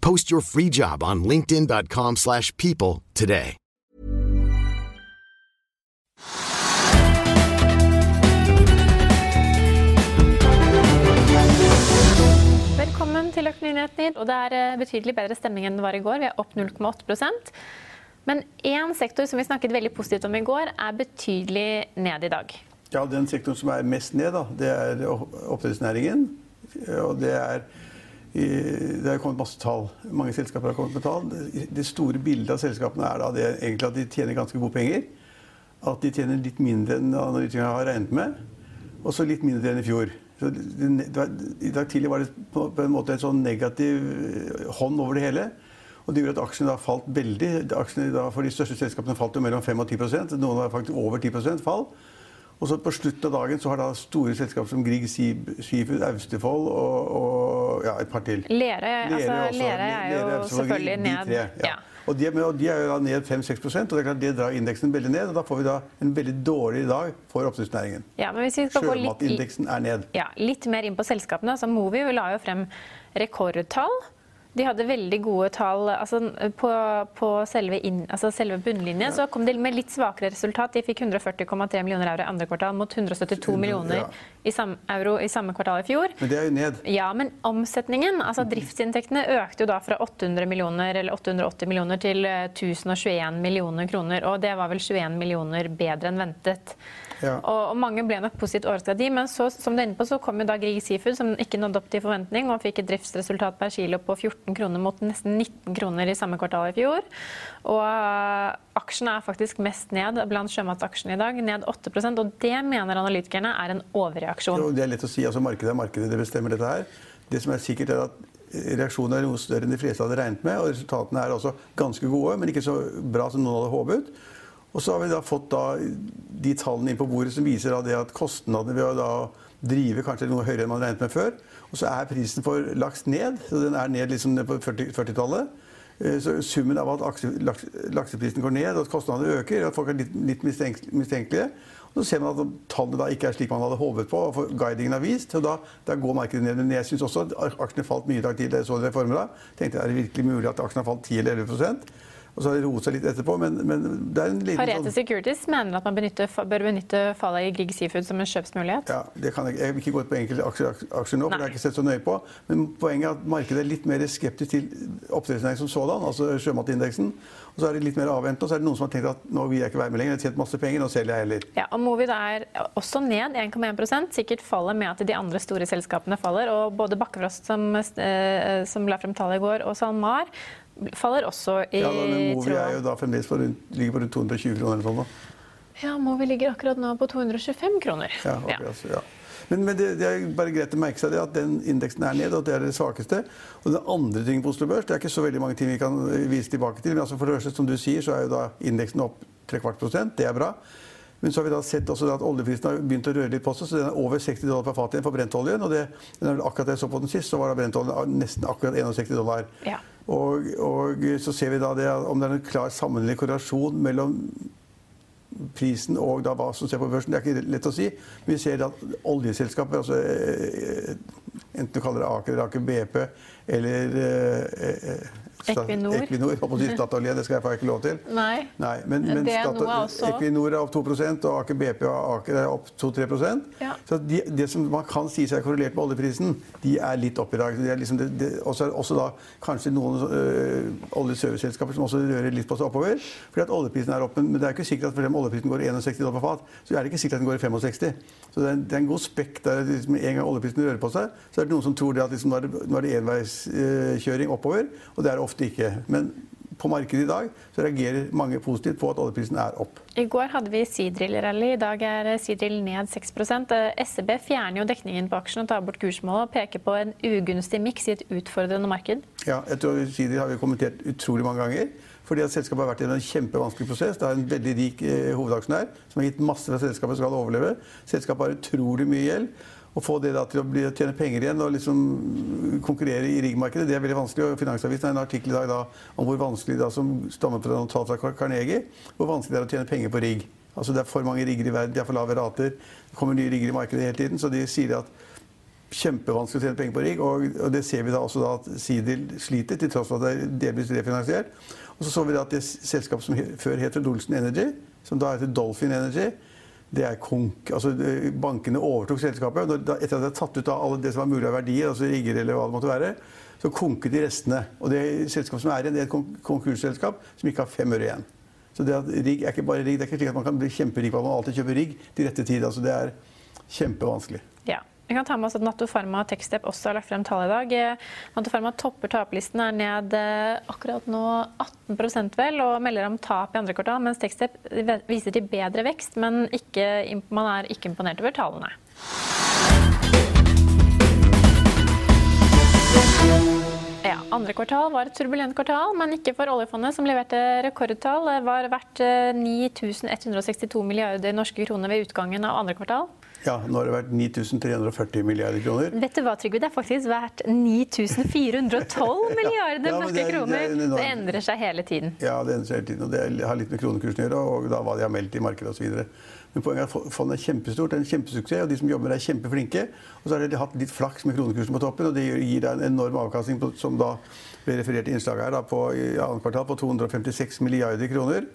Post your free job on linkedin.com/people slash people today. Velkommen til Økonominyhetene. Og det er eh, betydelig bedre stemning enn det var i går. Vi er opp 0,8% Men én sektor som vi snakket veldig positivt om i går, er betydelig ned i dag. Ja, Den sektoren som er mest ned, da, det er oppdrettsnæringen. Og det er det har kommet masse tall. Mange selskaper har kommet med tall. Det store bildet av selskapene er da det egentlig at de tjener ganske gode penger. At de tjener litt mindre enn analytikerne har regnet med. Og så litt mindre enn i fjor. Så I dag tidlig var det på, en måte en sånn negativ hånd over det hele. Og det gjorde at aksjene da falt veldig. Aksjene da for de største selskapene falt jo mellom 5 og 10% Noen har faktisk over 10% fall. Og så på slutten av dagen så har da store selskaper som Grieg Seafood, Austevoll og, og ja, et par til. Lerøy altså, er jo Lere, selvfølgelig de, ned. De tre, ja. Ja. Og, de er, og, de, er jo da ned 5-6 og det er klart det drar indeksen veldig ned. og Da får vi da en veldig dårlig dag for oppdrettsnæringen. Ja, Sjømatindeksen er ned. Ja, litt mer inn på selskapene. altså Movi la jo frem rekordtall. De hadde veldig gode tall altså på, på selve, inn, altså selve, bunnlinjen. Ja. Så kom de med litt svakere resultat. De fikk 140,3 millioner euro i andre kvartal mot 172 millioner ja. i sam, euro i samme kvartal i fjor. Men det er jo ned. Ja, men omsetningen, altså driftsinntektene, økte jo da fra 800 millioner eller 880 millioner til 1021 eh, millioner kroner. Og det var vel 21 millioner bedre enn ventet. Ja. Og, og, mange ble nok positivt overrasket av de, men så, som du er inne på, så kom jo da Grieg Seafood, som ikke nådde opp til forventning, og fikk et driftsresultat per kilo på 14 kroner mot nesten 19 kroner i samme kvartal i fjor. Og uh, aksjene er faktisk mest ned blant sjømataksjene i dag, ned 8% og det mener analytikerne er en overreaksjon. Jo, det er lett å si. altså Markedet er markedet, det bestemmer dette her. Det som er sikkert er at Reaksjonen er noe større enn de fleste hadde regnet med. og Resultatene er også ganske gode, men ikke så bra som noen hadde håpet. Og så har vi da fått da de tallene inn på bordet som viser at kostnadene ved å drive kanskje noe høyere enn man regnet med før. Og så er prisen for laks ned. så Den er ned liksom på 40-tallet. 40 eh, så summen av at laks, lakseprisen går ned og at kostnadene øker, og at folk er litt, litt mistenkelige. Og så ser man at tallene da ikke er slik man hadde håpet på. og guidingen har vist, og da, da går markedet ned. Men jeg syns også at aksjene falt mye i dag tidlig. Jeg så det i formiddag. Tenkte er det virkelig mulig at aksjene har falt 10 eller 11 og så har det roet seg litt etterpå, men, men det er en liten Parete sånn... Securities mener at man benytter, bør benytte fallet i Grieg Seafood som en kjøpsmulighet? Ja, det kan jeg, jeg vil ikke gå ut på enkelte aksjer, aksjer nå, for det har jeg ikke sett så nøye på. Men poenget er at markedet er litt mer skeptisk til oppdrettsnæringen som sådan, altså sjømatindeksen. Og så er det litt mer avventende, og så er det noen som har tenkt at nå vil jeg ikke være med lenger, jeg har tjent masse penger, nå selger jeg heller. Ja, og Movid er også ned 1,1% sikkert faller med at de andre store selskapene faller. Og både Bakkefrost, som, eh, som la frem tallet i går, og SalMar faller også i ja, men Movi er jo da fremdeles på rundt, ligger på rundt 220 kroner eller sånn. Ja, Movi ligger akkurat nå på 225 kroner. Ja, okay, ja. Altså, ja. Men, men det, det, er bare greit å merke seg det, at den indeksen er ned, og at det er det svakeste. Og den andre ting på Oslo Børs, det er ikke så veldig mange ting vi kan vise tilbake til. Men altså for det første, som du sier, så er jo da indeksen opp tre kvart prosent. Det er bra. Men så har vi da sett at oljeprisen har begynt å røre litt på seg, så den er over 60 dollar per fat igjen for brentoljen. Og det, akkurat det jeg så på den sist, så var da brentoljen nesten akkurat 61 dollar. Ja. Og, og, så ser vi da det, om det er en klar sammenhengende korrelasjon mellom prisen og da hva som skjer på børsen. Det er ikke lett å si. Men vi ser at oljeselskaper, altså enten du kaller det Aker eller Aker BP eller eh, eh Equinor. Equinor Statoil, det skal jeg faktisk ikke lov til. Nei. Nei men, men også. Equinor er opp 2% og Aker BP og Aker er opp 2-3 ja. Så de, Det som man kan si seg er korrelert med oljeprisen, de er litt opp i dag. Det er liksom det, det, også, da kanskje noen øh, oljeserviceselskaper som også rører litt på seg oppover. fordi at oljeprisen er oppe, Men det er ikke sikkert at for eksempel oljeprisen går 61 dollar på fat, så er det ikke sikkert at den går i 65. Så det er, det er en god spekk der liksom, en gang oljeprisen rører på seg, så er det noen som tror det at liksom, nå er det, nå er det enveiskjøring oppover. og det er det ofte ikke. Men på markedet i dag så reagerer mange positivt på at oljeprisen er opp. I går hadde vi Sidrill-rally. I dag er Sidrill ned 6 SEB fjerner jo dekningen på aksjen og tar bort kursmålet og peker på en ugunstig miks i et utfordrende marked. Ja, jeg tror Sidrill har vi kommentert utrolig mange ganger. Fordi at selskapet har vært i en kjempevanskelig prosess. Det er en veldig rik eh, hovedaksjonær som har gitt masse fra selskapet skal overleve. Selskapet har utrolig mye gjeld. Å få det til å bli, tjene penger igjen og liksom konkurrere i riggmarkedet, det er veldig vanskelig. og Finansavisen har en artikkel i dag da, om hvor vanskelig da, som stammer fra tall fra Carnegie, hvor vanskelig det er å tjene penger på rigg. Altså Det er for mange rigger i verden, de har for lave rater. Det kommer nye rigger i markedet hele tiden. Så de sier at kjempevanskelig å tjene penger på rigg. Og, og, det ser vi da også da at Sidil sliter, til tross for at det er delvis refinansiert. Og så så vi da at det selskapet som før het Dolson Energy, som da heter Dolphin Energy, det er konk. Altså, bankene overtok selskapet. Etter at de hadde tatt ut av alle det som var mulig av verdier, altså rigger eller hva det måtte være, så konket de restene. Og det selskapet som er igjen, det er et konkursselskap som ikke har fem øre igjen. Så det at rigg er ikke bare rigg. Det er ikke slik at man kan bli kjemperik på at man alltid kjøper rigg til rette tid. Altså, det er kjempevanskelig. Vi kan ta med oss at Natto Pharma og Techstep også har lagt frem tall i dag. Natto Pharma topper taperlisten, er ned eh, akkurat nå 18% vel, og melder om tap i andre kvartal, mens Techstep viser til bedre vekst, men ikke, man er ikke imponert over tallene. Ja, Andre kvartal var et turbulent kvartal, men ikke for oljefondet, som leverte rekordtall. Det var verdt 9162 eh, milliarder norske kroner ved utgangen av andre kvartal. Ja, nå har det vært 9340 milliarder kroner. Vet du hva, Trygve? Det er faktisk verdt 9412 milliarder ja, norske det, kroner. Det, det, endrer seg hele tiden. Ja, det endrer seg hele tiden. Og det har litt med kronekursen å gjøre, og da hva de har meldt i markedet osv. Men poenget er at fondet er kjempestort, det er en kjempesuksess, og de som jobber er kjempeflinke. Og så har de hatt litt flaks med kronekursen på toppen, og det gir deg en enorm avkastning på, som da ble referert i innslaget her da, på, i annet kvartal på 256 milliarder kroner.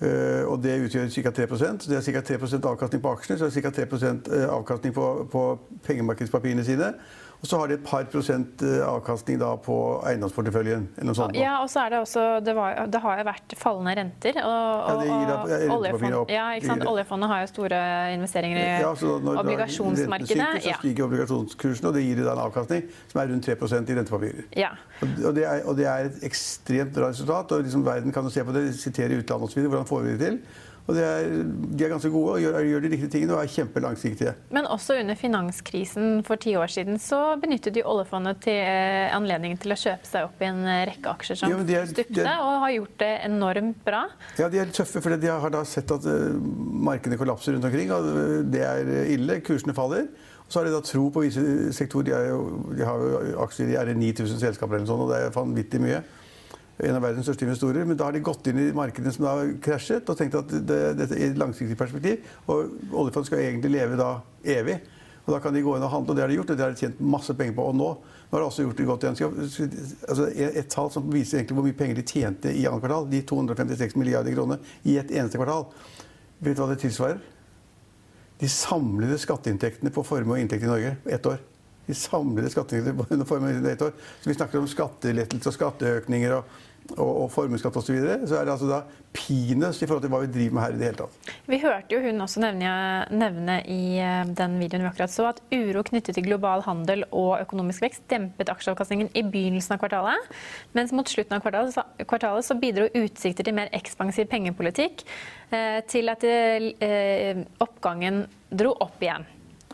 Uh, og det utgjør ca. 3 Det er ca. 3% avkastning på aksjene, så det ca. 3 eh, avkastning på, på pengemarkedspapirene sine. Og så har de et par prosent eh, avkastning på eiendomsporteføljen. eller noe sånt. Ja, og så er det også Det, var, det har jo vært fallende renter. Og, ja, da, oljefond, opp. Ja, ikke sant? Oljefondet har jo store investeringer i ja, når obligasjonsmarkedet. Når så stiger obligasjonskursen, og det gir da en avkastning som er rundt 3% i rentepapirer. Ja. Og, det er, og, det er, et ekstremt bra resultat. og liksom Verden kan jo se på det, sitere utlandet osv. Hvordan får vi det til? Og er, de er ganske gode og gjør, gjør, de riktige tingene og er kjempelangsiktige. Men også under finanskrisen for ti år siden så benyttet de oljefondet til eh, anledningen til å kjøpe seg opp i en rekke aksjer som ja, stupte, og har gjort det enormt bra. Ja, de er tøffe, for de har da sett at uh, markedene kollapser rundt omkring. og Det er ille. Kursene faller. Og så har de da tro på visse sektorer. De, de har jo aksjer i 9000 selskaper eller sånt, og det er vanvittig mye en av verdens største investorer. Men da har de gått inn i markedene som har krasjet, og tenkt at dette er et langsiktig perspektiv. Og oljefondet skal egentlig leve da evig. Og da kan de gå inn og handle, og det har de gjort. Og det har de tjent masse penger på. Og nå, nå har de også gjort det godt igjen. Altså et tall som viser egentlig hvor mye penger de tjente i andre kvartal. De 256 milliarder kroner i et eneste kvartal. Vet du hva det tilsvarer? De samlede skatteinntektene på formue og inntekt i Norge ett år de samlede skatteinntektene på formue i ett år. Så vi snakker om skattelettelser og skatteøkninger og og, og formuesskatt osv., så, videre, så er det altså da peanuts i forhold til hva vi driver med her i det hele tatt. Vi hørte jo hun også nevne, nevne, i eh, den videoen vi akkurat så, at uro knyttet til global handel og økonomisk vekst dempet aksjeavkastningen i begynnelsen av kvartalet. Mens mot slutten av kvartalet, kvartalet så bidro utsikter til mer ekspansiv pengepolitikk eh, til at eh, oppgangen dro opp igjen.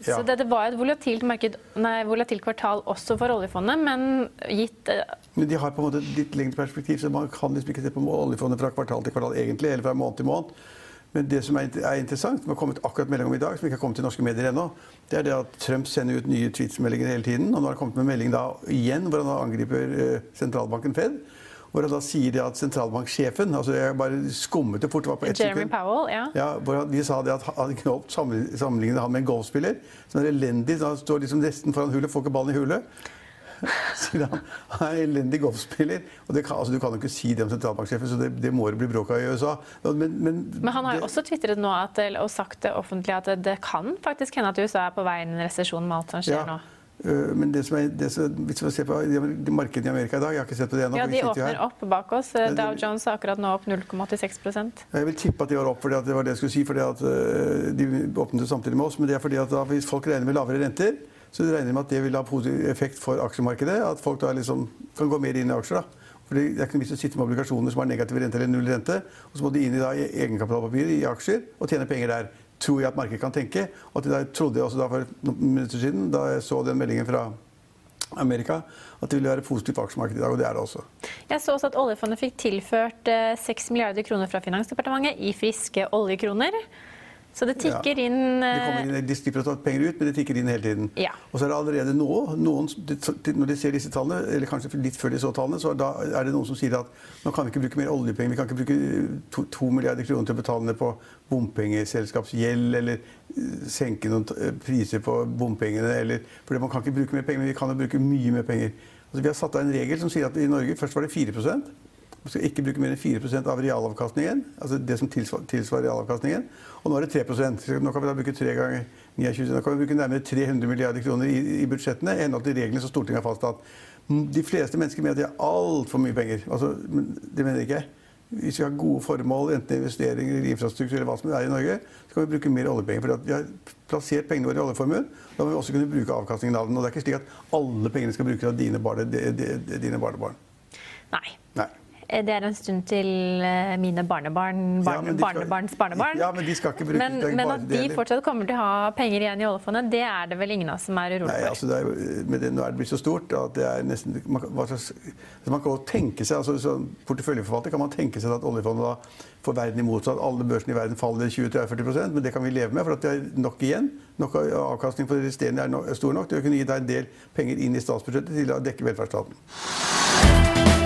Ja. Så det, det, var et volatilt, marked, nei, volatilt, kvartal også for oljefondet, men gitt uh... Men De har på en måte et litt lengre perspektiv, så man kan liksom ikke se på oljefondet fra kvartal til kvartal egentlig, eller fra måned til måned. Men det som er, interessant, som har kommet akkurat melding om i dag, som ikke har kommet til norske medier ennå, det er det at Trump sender ut nye tweetsmeldinger hele tiden. Og nå har det kommet med melding da igjen hvor han angriper uh, sentralbanken Fed. Hvor han da sier det at sentralbanksjefen altså Jeg bare skummet det fort. Det var på ett Jeremy Powell, ja. ja hvor De sa det at han Knolt sammenlignet han med en golfspiller som er elendig. Han står liksom nesten foran hullet, får ikke ballen i hullet. Sier han. Han er en elendig golfspiller. Og det kan, altså, du kan jo ikke si det om sentralbanksjefen, så det, det må det bli bråk av i USA. Men, men, men han har jo også tvitret nå at, og sagt det offentlig at det kan faktisk hende at USA er på vei inn i en resesjon med alt som skjer ja. nå. Øh, men det som er, det som, hvis man ser på markedene i Amerika i dag Jeg har ikke sett på det ennå. Ja, de åpner opp bak oss. Dow Jones er akkurat nå opp 0,86% Jeg vil tippe at de var opp fordi det var det jeg skulle si. fordi at øh, De åpnet samtidig med oss. Men det er fordi at da, hvis folk regner med lavere renter, så regner de med at det vil ha positiv effekt for aksjemarkedet. At folk da liksom kan gå mer inn i aksjer. da. Fordi Det er ikke noe vits å sitte med obligasjoner som har negativ rente eller null rente. Og så må de inn i, da, i egenkapitalpapirer i aksjer og tjene penger der tror jeg at markedet kan tenke. Og at de trodde også da for noen minutter siden, da jeg så den meldingen fra Amerika, at det ville være positivt for aksjemarkedet i dag, og det er det også. Jeg så også at oljefondet fikk tilført 6 eh, milliarder kroner fra Finansdepartementet i friske oljekroner. Så det tikker inn De, inn, de slipper å ta penger ut, men det tikker inn hele tiden. Ja. Og så er det allerede nå, noen, når de ser disse tallene, eller kanskje litt før de så tallene, så er det noen som sier at nå kan vi ikke bruke mer oljepenger. Vi kan ikke bruke to, to milliarder kroner til å betale ned på bompengeselskapsgjeld, eller eh, senke noen eh, priser på bompengene, eller For man kan ikke bruke mer penger, men vi kan jo bruke mye mer penger. Altså, vi har satt av en regel som sier at i Norge først var det 4 man skal ikke bruke mer enn 4% av realavkastningen. altså det som tilsvarer realavkastningen. Og nå er det 3% Nå kan vi da bruke 3 ganger 29, nå kan vi bruke nærmere 300 milliarder kroner i, i budsjettene i henhold til reglene som Stortinget har fastsatt. De fleste mennesker mener at de har altfor mye penger. Altså, det mener ikke jeg. Hvis vi har gode formål, enten investeringer eller infrastruktur eller hva som er i Norge, så kan vi bruke mer oljepenger. For vi har plassert pengene våre i oljeformuen. Da må vi også kunne bruke avkastningen av den. Og det er ikke slik at alle pengene skal brukes av dine barnebarn. Nei. Nei. Eh, det er en stund til eh, mine barnebarn, barn, ja, barnebarns barnebarn. Ja, men de skal ikke bruke Men, men at de fortsatt kommer til å ha penger igjen i oljefondet, det er det vel ingen av oss som er urolig for? Nei, altså det er, men det, nå er det blitt så stort at det er nesten Man, slags, man kan tenke seg, altså som porteføljeforvalter kan man tenke seg at oljefondet da får verden imot seg, at alle børsene i verden faller 20-40% men det kan vi leve med, for at det er nok igjen. Nok avkastning på det resterende er stor nok til å kunne gi deg en del penger inn i statsbudsjettet til å dekke velferdsstaten.